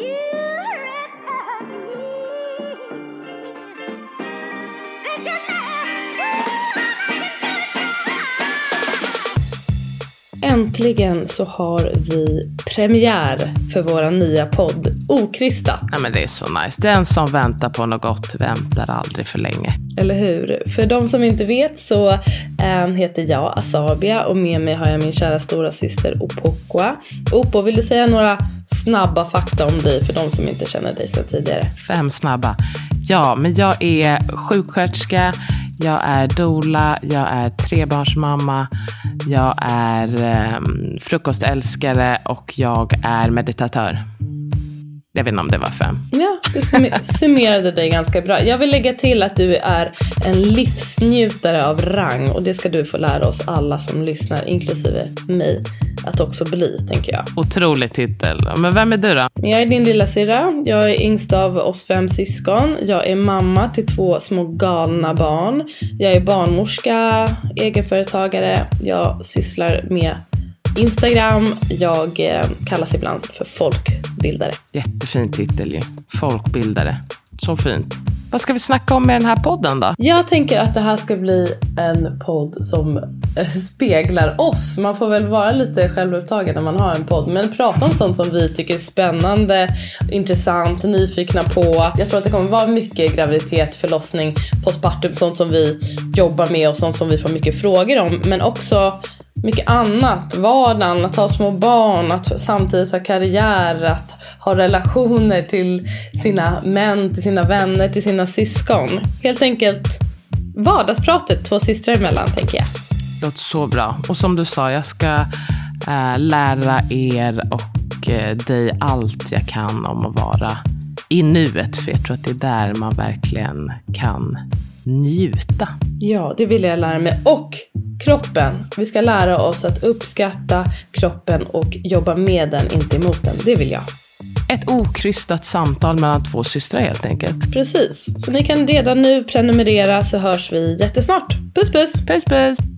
you return me? Did you love Äntligen så har vi premiär för vår nya podd Okristat. Ja, men det är så nice. Den som väntar på något gott väntar aldrig för länge. Eller hur? För de som inte vet så äh, heter jag Asabia och med mig har jag min kära stora syster Opokwa. Opo, vill du säga några snabba fakta om dig för de som inte känner dig sedan tidigare? Fem snabba. Ja, men jag är sjuksköterska, jag är dola, jag är trebarnsmamma, jag är eh, frukostälskare och jag är meditatör. Jag vet inte om det var fem. Ja, du summerade dig ganska bra. Jag vill lägga till att du är en livsnjutare av rang och det ska du få lära oss alla som lyssnar, inklusive mig, att också bli, tänker jag. Otrolig titel. Men vem är du då? Jag är din lilla syrra. Jag är yngst av oss fem syskon. Jag är mamma till två små galna barn. Jag är barnmorska, egenföretagare. Jag sysslar med Instagram. Jag eh, kallas ibland för folkbildare. Jättefin titel ju. Folkbildare. Så fint. Vad ska vi snacka om med den här podden då? Jag tänker att det här ska bli en podd som eh, speglar oss. Man får väl vara lite självupptagen när man har en podd. Men prata om sånt som vi tycker är spännande, intressant, nyfikna på. Jag tror att det kommer vara mycket graviditet, förlossning, postpartum, sånt som vi jobbar med och sånt som vi får mycket frågor om. Men också mycket annat. Vardagen, att ha små barn, att samtidigt ha karriär, att ha relationer till sina män, till sina vänner, till sina syskon. Helt enkelt vardagspratet två systrar emellan, tänker jag. Det låter så bra. Och som du sa, jag ska äh, lära er och äh, dig allt jag kan om att vara i nuet. För jag tror att det är där man verkligen kan njuta. Ja, det vill jag lära mig. Och kroppen. Vi ska lära oss att uppskatta kroppen och jobba med den, inte emot den. Det vill jag. Ett okrystat samtal mellan två systrar helt enkelt. Precis. Så ni kan redan nu prenumerera så hörs vi jättesnart. Puss puss! Puss puss!